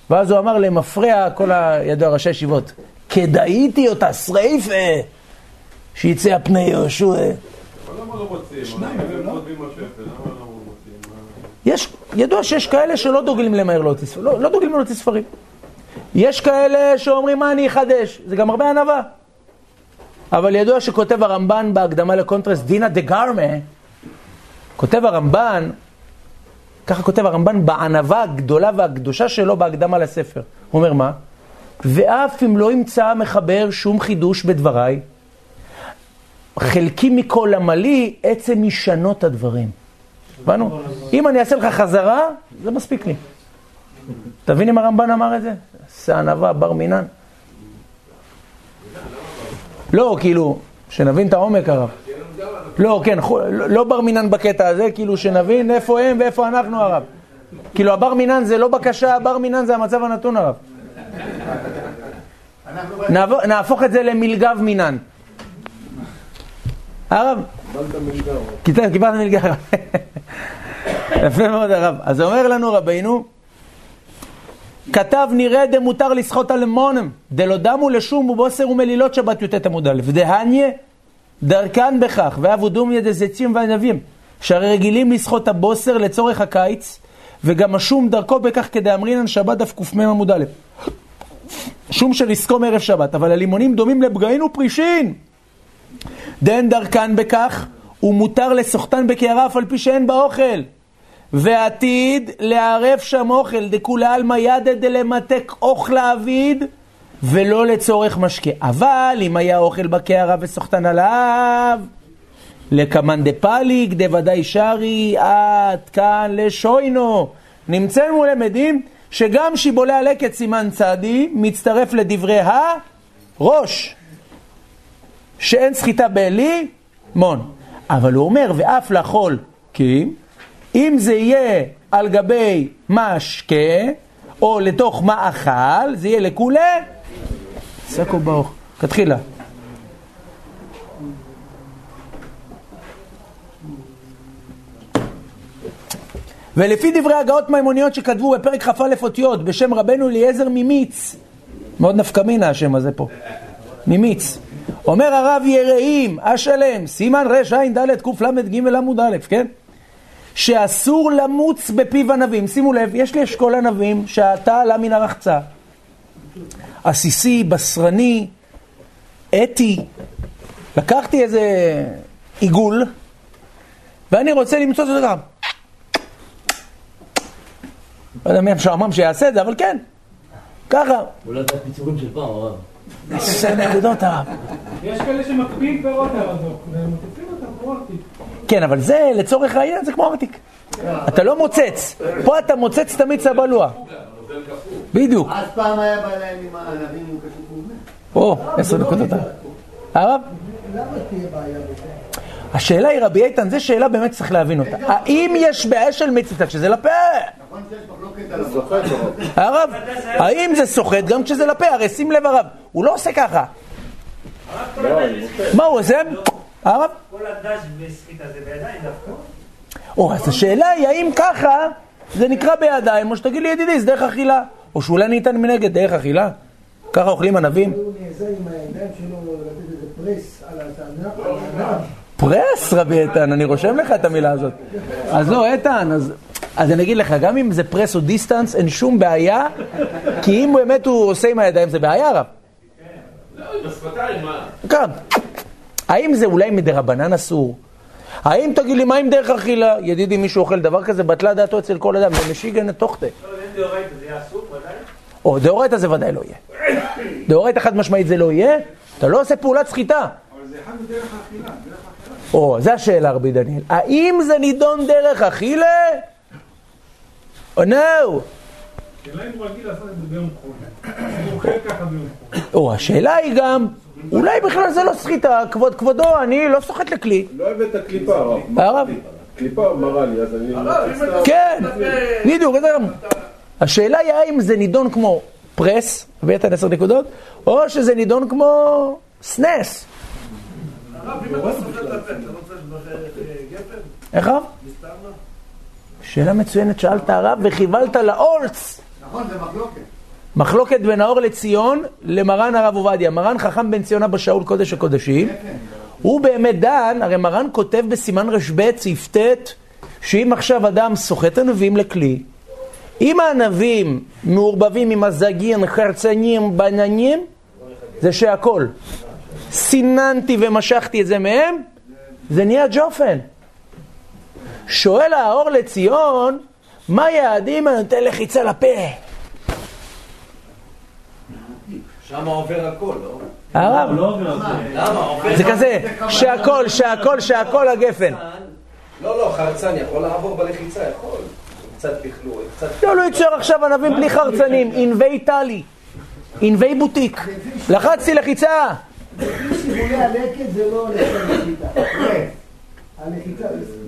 ואז הוא אמר למפרע, כל ה... ידוע ראשי ישיבות, כדאיתי אותה שריפה, שיצא הפני יהושע. אבל למה לא בשפל, למה לא? מה- יש, ידוע שיש כאלה שלא דוגלים למהר להוציא ספרים, לא, לא דוגלים להוציא ספרים. יש כאלה שאומרים מה אני אחדש, זה גם הרבה ענווה. אבל ידוע שכותב הרמב"ן בהקדמה לקונטרס דינא דה גרמה, כותב הרמב"ן, ככה כותב הרמב"ן בענווה הגדולה והקדושה שלו בהקדמה לספר. הוא אומר מה? ואף אם לא ימצא המחבר שום חידוש בדבריי, חלקי מכל עמלי עצם משנות הדברים. הבנו? אם אני אעשה לך חזרה, זה מספיק לי. תבין אם הרמב"ן אמר את זה? ענווה, בר מינן. לא, כאילו, שנבין את העומק הרב. לא, כן, לא לא בר מינן בקטע הזה, כאילו שנבין איפה הם ואיפה אנחנו הרב. כאילו הבר מינן זה לא בקשה, הבר מינן זה המצב הנתון הרב. נהפוך את זה למלגב מינן. הרב, קיבלת קיבלת מלגה. הרב. יפה מאוד הרב. אז אומר לנו רבינו, כתב נראה דמותר לסחוט על מונם, דלא דמו לשום ובוסר ומלילות שבת י"ט עמוד א', דהניה דרכן בכך, ואבודומיה דזצים וענבים, שהרי רגילים לסחוט הבוסר לצורך הקיץ, וגם השום דרכו בכך כדאמרינן שבת דף קמ עמוד א'. שום של לסכום ערב שבת, אבל הלימונים דומים לבגאין ופרישין. דהן דרכן בכך, ומותר לסוחטן בקערה אף על פי שאין בה אוכל. ועתיד לערב שם אוכל, דכולי עלמא ידא דלמתק אוכלה אביד, ולא לצורך משקה. אבל אם היה אוכל בקערה וסוחטן עליו, לקמאן דפליג דוודאי שרי עד כאן לשוינו. נמצאנו למדים שגם שיבולי הלקט סימן צדי מצטרף לדברי הראש, שאין סחיטה בעלי מון. אבל הוא אומר, ואף לאכול כי אם זה יהיה על גבי משקה, או לתוך מאכל, זה יהיה לכולי, סקו ברוך. תתחילה. ולפי דברי הגאות מימוניות שכתבו בפרק כ"א אותיות בשם רבנו אליעזר ממיץ, מאוד נפקא מינה השם הזה פה, ממיץ. אומר הרב יראים, השלם, סימן רע"ד קל"ג עמוד א', כן? שאסור למוץ בפיו ענבים. שימו לב, יש לי אשכול ענבים שעתה עלה מן הרחצה. עסיסי, בשרני, אתי. לקחתי איזה עיגול, ואני רוצה למצוא את זה גם. לא יודע מי המשועמם שיעשה את זה, אבל כן, ככה. אולי את הפיצורים של פעם, הרב. איזה נקודות הרב. יש כאלה שמקפיאים פירות הרזוק, והם מוסיפים אותם כמו ארטיק. כן, אבל זה לצורך העניין זה כמו ארטיק. אתה לא מוצץ. פה אתה מוצץ תמיד סבלוע. בדיוק. אז פעם היה בא להם עם הענבים הוא קשור מובנה. או, עשר נקודות. הרב? למה תהיה בעיה בזה? השאלה היא, רבי איתן, זו שאלה באמת שצריך להבין אותה. האם יש בעיה של מצווה כשזה לפה? נכון. הרב, האם זה סוחט גם כשזה לפה? הרי שים לב הרב, הוא לא עושה ככה. מה הוא עושה? הרב? כל הדש בסחיטה זה בידיים דווקא. או, אז השאלה היא, האם ככה זה נקרא בידיים, או שתגיד לי, ידידי, זה דרך אכילה. או שאולי ניתן מנגד דרך אכילה? ככה אוכלים ענבים? הוא נעזר עם הידיים שלו לתת איזה פרס על הענב. פרס, רבי איתן, אני רושם לך את המילה הזאת. אז לא, איתן, אז, אז אני אגיד לך, גם אם זה פרס או דיסטנס, אין שום בעיה, כי אם באמת הוא עושה עם הידיים, זה בעיה, רב. לא, עם השפתיים, מה? כאן. האם זה אולי מדרבנן אסור? האם תגיד לי, מה עם דרך אכילה? ידידי, מישהו אוכל דבר כזה, בטלה דעתו אצל כל אדם, זה משיגן תוכתה. לא, אם דאורייתא זה יהיה אסור, ודאי. או, דאורייתא זה ודאי לא יהיה. דאורייתא חד משמעית זה לא יהיה, אתה לא עושה פעולת סחיטה. אבל זה אחד מדרך האכילה, דרך האכילה. או, זה השאלה, רבי דניאל. האם זה נידון דרך אכילה? או נו? השאלה אם הוא רגיל לעשות את זה ביום חול. אם הוא אוכל ככה ביום חול. או, השאלה היא גם, אולי בכלל זה לא סחיטה, כבוד כבודו, אני לא סוחט לכלי. לא הבאת קליפה, הרב. הרב? קליפה מראה לי, אז אני... כן, בדיוק, זה גם. השאלה היא האם זה נידון כמו פרס, הבאת עשר נקודות, או שזה נידון כמו סנס. איך הרב? מסתמה? שאלה מצוינת, שאלת הרב וכיוולת לאולץ. נכון, זה מחלוקת. מחלוקת בין האור לציון למרן הרב עובדיה. מרן חכם בן ציונה בשאול קודש הקודשים. הוא באמת דן, הרי מרן כותב בסימן רב סעיף ט', שאם עכשיו אדם סוחט הנביאים לכלי, אם הענבים מעורבבים עם הזגין, חרצנים, בננים, זה שהכל. סיננתי ומשכתי את זה מהם, זה נהיה ג'ופן. שואל האור לציון, מה יעדים אני נותן לחיצה לפה? שם עובר הכל, לא? הרב, למה? עובר... זה כזה, שהכל, שהכל, שהכל הגפן. לא, לא, חרצן יכול לעבור בלחיצה, יכול. קצת פכלו, קצת... לא, לא ייצור עכשיו ענבים בלי חרצנים, ענבי טלי, ענבי בוטיק. לחצתי לחיצה. לפי שיבולי הלקט זה לא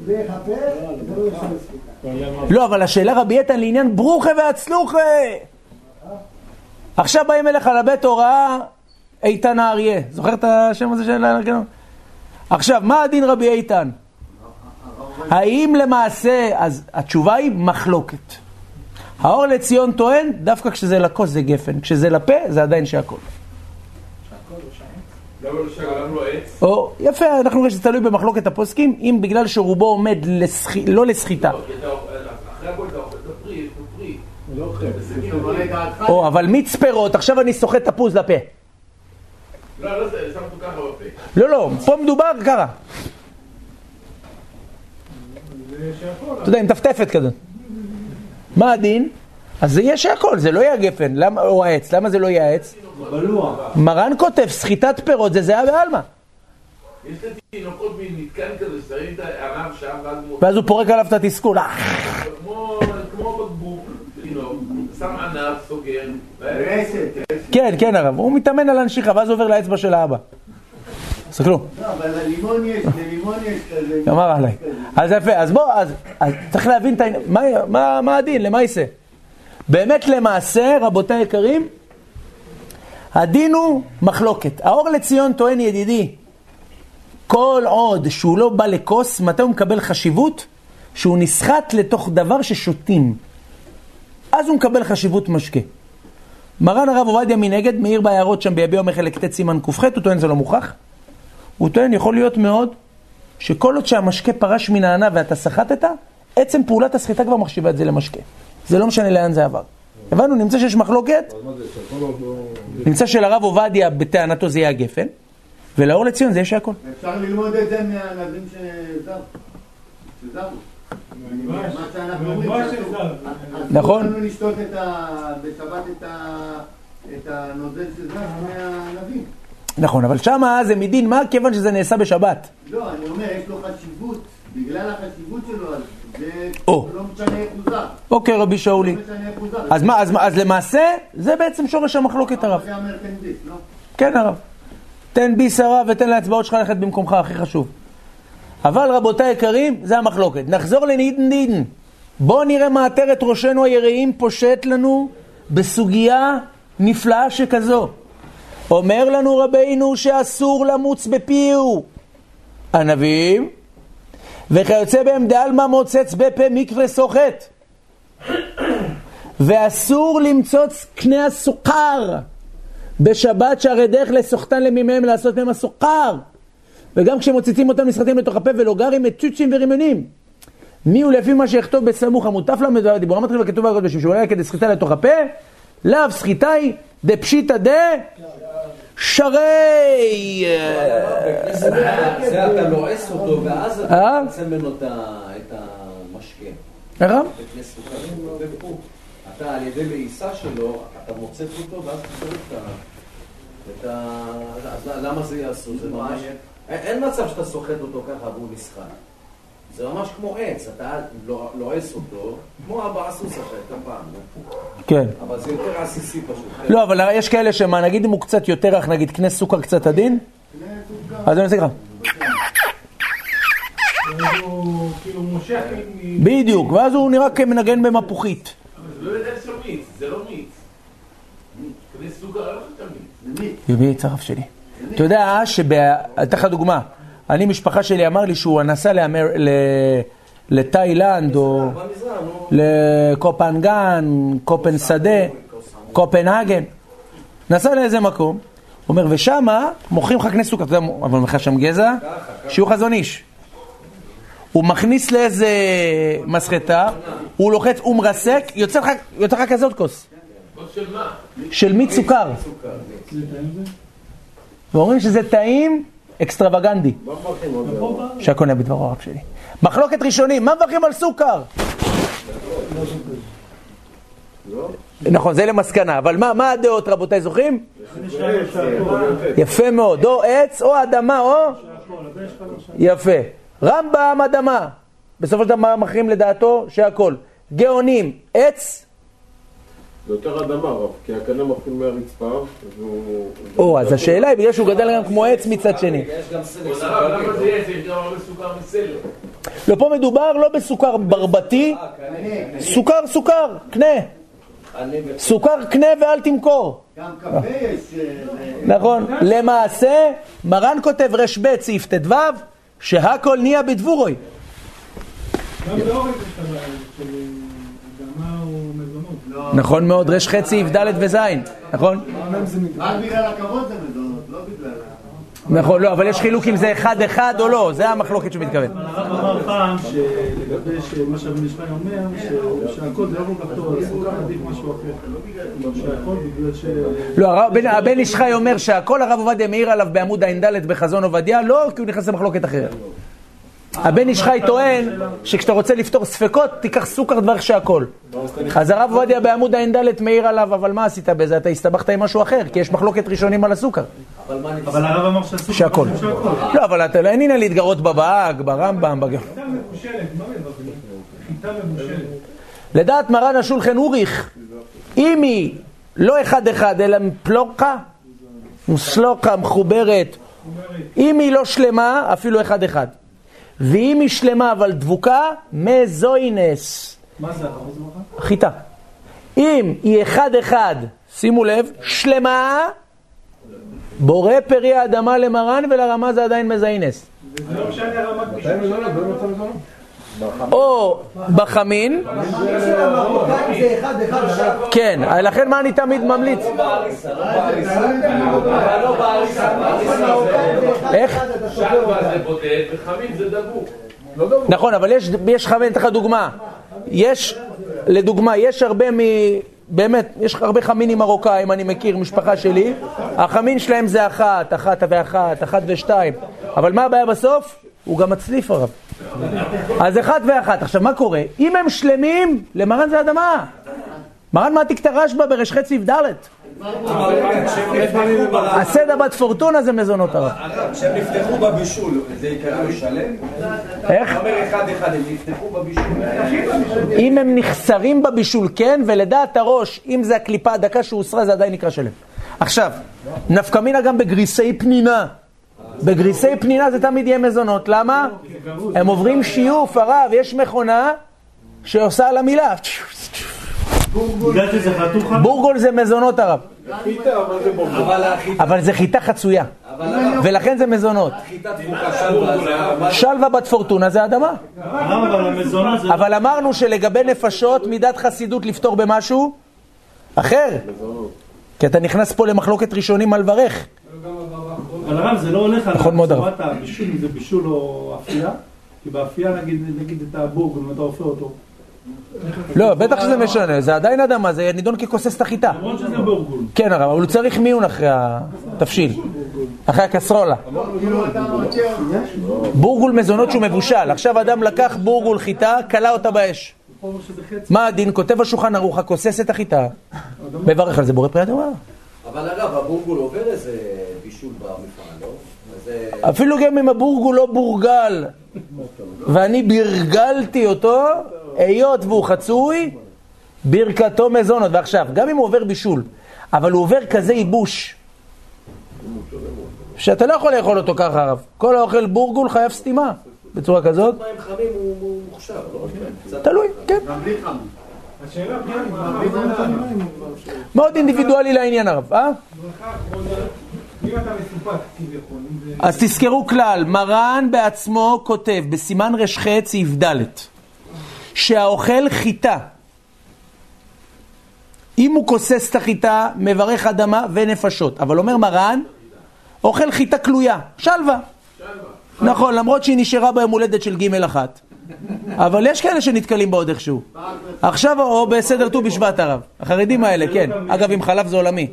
דרך הפה זה לא. לא, אבל השאלה רבי איתן לעניין ברוכה והצלוחה. עכשיו באים אליך לבית הוראה איתן האריה. זוכר את השם הזה של הגנון? עכשיו, מה הדין רבי איתן? האם למעשה, אז התשובה היא מחלוקת. האור לציון טוען, דווקא כשזה לכוס זה גפן, כשזה לפה זה עדיין שהכל. למה לא שגר? למה לא עץ? או, יפה, אנחנו רואים שזה תלוי במחלוקת הפוסקים, אם בגלל שרובו עומד. לא לסחיטה. לא. לא או, אבל מיץ פירות, עכשיו אני סוחט תפוז לפה. לא, לא, זה שם אותו ככה בפה. לא, לא, פה מדובר ככה. אתה יודע, עם טפטפת כזה. מה הדין? אז זה יהיה שהכל, זה לא יהיה הגפן, למה, או העץ, למה זה לא יהיה העץ? מרן כותב, סחיטת פירות זה זהה בעלמא. יש לתינוקות מין מתקן כזה ששמים את הענב שם ואז הוא פורק עליו את התסכול. אה, כמו כמו בקבוק, תינוק, שם ענב, סוגר, רשת, רשת. כן, כן הרב, הוא מתאמן על הנשיכה, ואז עובר לאצבע של האבא. תסתכלו, לא, אבל ללימון יש, ללימון יש כזה. אמר עליי. אז יפה, אז בוא, אז, צריך להבין את העניין, מה, מה, מה הדין, למה יישא? באמת למעשה, רבותיי היקרים, הדין הוא מחלוקת. האור לציון טוען ידידי, כל עוד שהוא לא בא לכוס, מתי הוא מקבל חשיבות? שהוא נסחט לתוך דבר ששותים. אז הוא מקבל חשיבות משקה. מרן הרב עובדיה מנגד, מעיר בהערות שם ביביע אומר חלק ט' סימן ק"ח, הוא טוען זה לא מוכח. הוא טוען, יכול להיות מאוד, שכל עוד שהמשקה פרש מן הענה ואתה סחטת, עצם פעולת הסחיטה כבר מחשיבה את זה למשקה. זה לא משנה לאן זה עבר. הבנו, נמצא שיש מחלוקת, נמצא שלרב עובדיה בטענתו זה יהיה הגפן, ולאור לציון זה יהיה שהכל. אפשר ללמוד את זה מהענבים שזרו. שזרו. מה שאנחנו אומרים, מהדבש שאסור- שזר. נכון. אסור לשתות בשבת את הנוזל שזר מהענבים. נכון, אבל שמה זה מדין מה, כיוון שזה נעשה בשבת. לא, אני אומר, יש לו חשיבות. בגלל החשיבות שלו, אז או. לא זר. אוקיי, רבי שאולי. לא. אז מה, אז, אז למעשה, זה בעצם שורש המחלוקת הרב. זה לא? כן הרב. תן ביס הרב ותן להצבעות שלך ללכת במקומך, הכי חשוב. אבל רבותיי יקרים, זה המחלוקת. נחזור לנידן נידן. בואו נראה מה עטרת ראשנו היראים פושט לנו בסוגיה נפלאה שכזו. אומר לנו רבינו שאסור למוץ בפיהו ענבים, וכיוצא בהם דעלמא מוצץ בפה מקווה סוחט. ואסור למצוץ קנה הסוכר בשבת שהרי דרך לסוחתן למימיהם לעשות מהם הסוכר. וגם כשמוצצים אותם נסחטים לתוך הפה ולא גרים מצ'וצ'ים ורימונים. מי הוא לפי מה שיכתוב בסמוך המוטף למד והדיבור המתחיל וכתוב בקודשים שהוא עולה כדי סחיטה לתוך הפה, לאו סחיטאי דפשיטא דה שרי. זה אתה לועס אותו, ואז אה? אתה יוצא ממנו את המשקה. ופה. אתה על ידי לעיסה שלו, אתה מוצץ אותו, ואז אתה שורק את ה... למה זה יעשו? זה ממש... אין- אין מצב שאתה סוחט אותו ככה והוא נסחט. זה ממש כמו עץ, אתה לא- לועס אותו, כמו אבא הסוס אחר, פעם. כן. אבל זה יותר עסיסי פשוט. לא, אבל יש כאלה שמה, נגיד אם הוא קצת יותר רך, נגיד קנה סוכר קצת עדין, אז אני עושה ככה. אז הוא כאילו מושך מ... בדיוק, ואז הוא נראה כמנגן במפוחית. אבל זה לא יודע של מיץ, זה לא מיץ. כדי סוכר, לא חשבת מיץ. יביא את הרב שלי. אתה יודע שב... אתן לך דוגמה. אני, משפחה שלי אמר לי שהוא נסע לאמר... ל... לתאילנד או לקופנגן, קופן שדה, קופנהגן. נסע לאיזה מקום, הוא אומר, ושמה מוכרים לך קנה סוכר, אתה יודע, אבל לך שם גזע, שיהיו חזון איש. הוא מכניס לאיזה מסחטה, הוא לוחץ, הוא מרסק, יוצא לך, כזאת. כוס של מה? של מיץ סוכר. ואומרים שזה טעים אקסטרווגנדי. מה? שהקונה בדברו הרב שלי. מחלוקת ראשונים, מה מברכים על סוכר? נכון, זה למסקנה, אבל מה, מה הדעות רבותיי זוכרים? יפה מאוד, או עץ או אדמה או... יפה. רמב"ם אדמה. בסופו של דבר מכריעים לדעתו שהכל. גאונים, עץ, זה יותר אדמה רב, כי הקנה מתחיל מהרצפה, והוא... או, אז השאלה היא בגלל שהוא גדל גם כמו עץ מצד שני. מסלק. לא, פה מדובר לא בסוכר ברבתי, סוכר סוכר, קנה. סוכר קנה ואל תמכור. גם קפה יש... אה, נכון. למעשה, מרן כותב רב סעיף ט"ו, שהכל נהיה בדבורוי. גם באורן יש את הבעיה נכון מאוד, רש חצי ד' וז', נכון? רק בגלל הכבוד זה מזונות, לא בגלל... נכון, לא, אבל יש חילוק אם זה אחד אחד או לא, זה המחלוקת שהוא מתכוון. הרב אמר פעם שלגבי מה שהבן ישמעאל אומר, שהכל זה לא כל כך טוב, הסוכר עדיף משהו אחר. לא, הרב- הבן- הבן איש חי אומר שהכל הרב עובדיה מעיר עליו בעמוד ע"ד בחזון עובדיה, לא, כי הוא נכנס למחלוקת אחרת. הבן איש חי טוען שכשאתה רוצה לפתור ספקות, תיקח סוכר דברך שהכל. אז הרב עובדיה בעמוד ע"ד מעיר עליו, אבל מה עשית בזה? אתה הסתבכת עם משהו אחר, כי יש מחלוקת ראשונים על הסוכר. אבל הרב אמר שהסוכר... לא, אבל אתה לא אין עניין להתגרות בבאג, ברמב"ם, בג... לדעת מרן השולחן אוריך, אם היא לא אחד אחד אלא פלוקה, סלוקה מחוברת, אם היא לא שלמה, אפילו אחד אחד. ואם היא שלמה אבל דבוקה, מזוינס, מה זה הרב? איזה ברכה? חיטה. אם היא אחד אחד, שימו לב, שלמה, בורא פרי האדמה למרן ולרמה זה עדיין מזיינס. זה לא משנה רמת. או בחמין. כן, לכן מה אני תמיד ממליץ? איך? נכון, אבל יש, יש חמין, אתן לך דוגמה. יש, לדוגמה, יש הרבה מ... באמת, יש הרבה חמינים מרוקאים, אני מכיר, משפחה שלי. החמין שלהם זה אחת, אחת ואחת, אחת ושתיים. אבל מה הבעיה בסוף? הוא גם מצליף הרב. אז אחת ואחת. עכשיו, מה קורה? אם הם שלמים, למרן זה אדמה. מרן מעתיק את הרשב"א ברש חצי ד'. הסדה בת פורטונה זה מזונות הרב. כשהם נפתחו בבישול, זה יקרא לו שלם? איך? אומר אחד אחד, הם נפתחו בבישול. אם הם נחסרים בבישול, כן, ולדעת הראש, אם זה הקליפה הדקה שהוסרה, זה עדיין נקרא שלם. עכשיו, נפקא מינה גם בגריסי פנינה. בגריסי פנינה זה תמיד יהיה מזונות. למה? הם עוברים שיוף, הרב, יש מכונה שעושה על המילה. בורגול זה מזונות הרב, אבל זה חיטה חצויה, ולכן זה מזונות. שלווה, בת פורטונה זה אדמה. אבל אמרנו שלגבי נפשות, מידת חסידות לפתור במשהו אחר. כי אתה נכנס פה למחלוקת ראשונים על ברך. אבל הרב, זה לא הולך על נכון. צורת הבישול, אם זה בישול או אפייה. כי באפייה, נגיד, נגיד את הבורגול, אם אתה אופה אותו. לא, בטח שזה משנה, זה עדיין אדמה, זה נידון ככוסס את החיטה. למרות שזה בורגול. כן, הרב, אבל הוא צריך מיון אחרי התבשיל, אחרי הקסרולה. בורגול מזונות שהוא מבושל. עכשיו אדם לקח בורגול חיטה, כלה אותה באש. מה הדין? כותב השולחן ערוך, הכוסס את החיטה. מברך על זה בורא פרי אדמה. אבל הרב, הבורגול עובר איזה בישול במפעל, לא? זה... אפילו גם אם הבורגול לא בורגל, ואני ברגלתי אותו, היות והוא חצוי, ברכתו מזונות. ועכשיו, גם אם הוא עובר בישול, אבל הוא עובר כזה ייבוש, שאתה לא יכול לאכול אותו ככה, הרב. כל האוכל בורגול חייב סתימה, בצורה כזאת. מים חמים הוא הוא מוכשר, לא? קצת- תלוי, כן. גם בלי חם. מאוד אינדיבידואלי לעניין, הרב, אה? אז תזכרו כלל, מרן בעצמו כותב בסימן ר"ח סעיף ד' שהאוכל חיטה אם הוא כוסס את החיטה, מברך אדמה ונפשות. אבל אומר מרן, אוכל חיטה כלויה, שלווה. נכון, למרות שהיא נשארה ביום הולדת של ג' אחת. אבל יש כאלה שנתקלים בה עוד איכשהו. עכשיו, או בסדר ט"ו בשבט הרב. החרדים האלה, כן. אגב, עם חלב זה עולמי.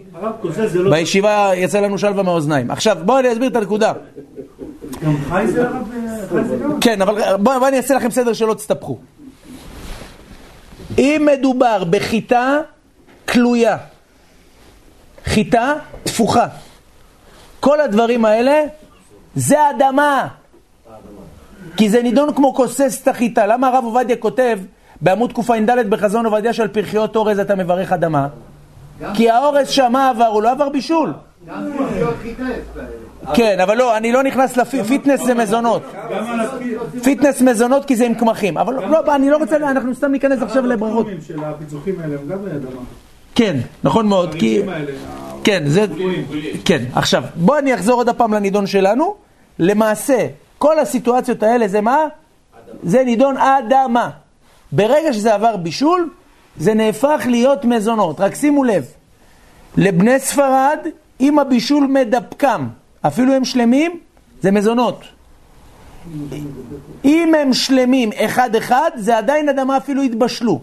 לא... בישיבה יצא לנו שלווה מהאוזניים. עכשיו, בואו אני אסביר את הנקודה. גם חי זה הרב? גם? כן, אבל בואו בוא אני אעשה לכם סדר שלא תסתבכו. אם מדובר בחיטה קלויה, חיטה תפוחה, כל הדברים האלה זה אדמה. כי זה נידון כמו כוסס את החיטה. למה הרב עובדיה כותב בעמוד קע"ד בחזון עובדיה של פריכיות אורז אתה מברך אדמה? כי האורז שמה עבר, הוא לא עבר בישול. גם פריכיות חיטה יש כאלה. כן, אבל לא, אני לא נכנס ל Fitness זה מזונות. Fitness מזונות כי זה עם קמחים. אבל לא, אני לא רוצה, אנחנו סתם ניכנס עכשיו לברכות. הרבים של הפיצוחים האלה הם גם באדמה. כן, נכון מאוד, כי... כן, זה... כן, עכשיו, בואו אני אחזור עוד הפעם לנידון שלנו. למעשה, כל הסיטואציות האלה זה מה? זה נידון אדמה. ברגע שזה עבר בישול, זה נהפך להיות מזונות. רק שימו לב, לבני ספרד, אם הבישול מדפקם, אפילו הם שלמים, זה מזונות. אם הם שלמים אחד-אחד, זה עדיין אדמה אפילו התבשלו.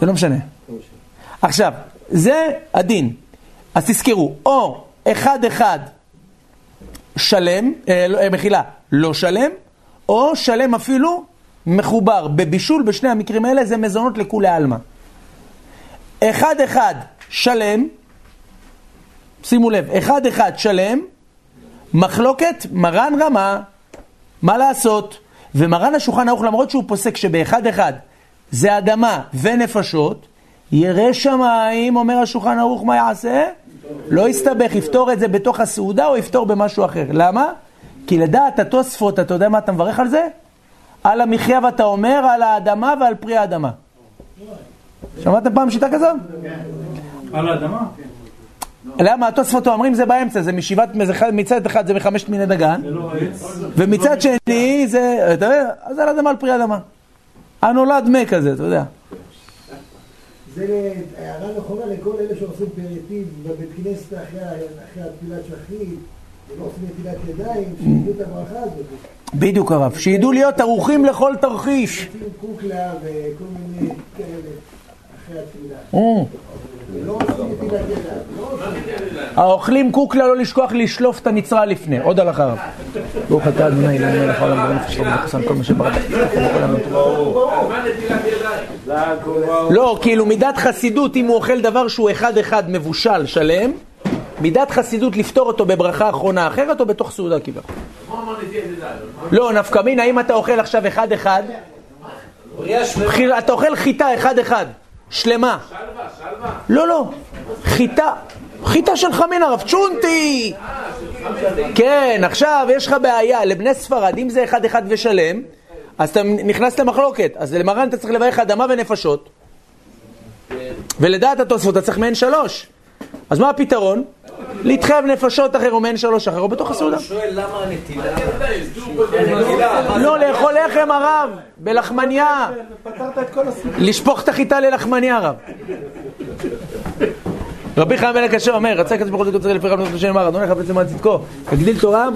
זה לא. לא משנה. עכשיו, זה הדין. אז תזכרו, או אחד-אחד שלם, אה, לא, אה, מחילה, לא שלם, או שלם אפילו מחובר. בבישול בשני המקרים האלה זה מזונות לכולי עלמא. אחד-אחד שלם, שימו לב, אחד-אחד שלם, מחלוקת מרן רמה, מה לעשות? ומרן השולחן ערוך, למרות שהוא פוסק שבאחד-אחד זה אדמה ונפשות, ירא שמיים, אומר השולחן ערוך, מה יעשה? לא יסתבך, יפתור את זה בתוך הסעודה או יפתור במשהו אחר. למה? כי לדעת התוספות, אתה יודע מה אתה מברך על זה? על המחיה ואתה אומר על האדמה ועל פרי האדמה. שמעתם פעם שיטה כזאת? על האדמה? למה התוספות אומרים זה באמצע, זה משבעת, מצד אחד זה מחמשת מיני דגן, לא. ומצד שני זה, אתה יודע, אז על אדמה על פרי אדמה. הנולד מת כזה, אתה יודע. זה הערה נכונה לכל אלה שעושים פריטיב בבית כנסת אחרי אחרי התפילת שחרית, ולא עושים נטילת ידיים, שידעו את הברכה הזאת. בדיוק הרב, שידעו להיות ערוכים לכל תרחיש. עושים קוקלה וכל מיני כאלה אחרי התפילה. לא עושים. האוכלים קוקלה לא לשכוח לשלוף את הנצרה לפני, עוד הלכה הרב. ברוך אתה אדוני אלוהינו מלך העולם בנפש שלו ובחסן כל מה שברא מה נטילת ידיים? לא, כאילו מידת חסידות, אם הוא אוכל דבר שהוא אחד-אחד מבושל, שלם, מידת חסידות לפתור אותו בברכה אחרונה אחרת או בתוך סעודה כביכול. לא, נפקא מינה, אם אתה אוכל עכשיו אחד-אחד, אתה אוכל חיטה אחד-אחד, שלמה. שלווה, שלווה. לא, לא, חיטה, חיטה של חמין הרב, צ'ונטי! כן, עכשיו יש לך בעיה, לבני ספרד, אם זה אחד-אחד ושלם, אז אתה נכנס למחלוקת. אז למרן אתה צריך לברך אדמה ונפשות, ולדעת התוספות אתה צריך מעין שלוש. אז מה הפתרון? להתחייב נפשות אחר או מעין שלוש אחר, או בתוך הסעודה. הוא שואל למה הנטילה... הנטילה. לא, לאכול לחם הרב, בלחמניה. לשפוך את החיטה ללחמניה רב. רבי חיים בן הקשה אומר, רצה כזה בכל זאת קוצר לפי רב נותן השם אמר, אדוני חפץ למען צדקו, הגדיל תורה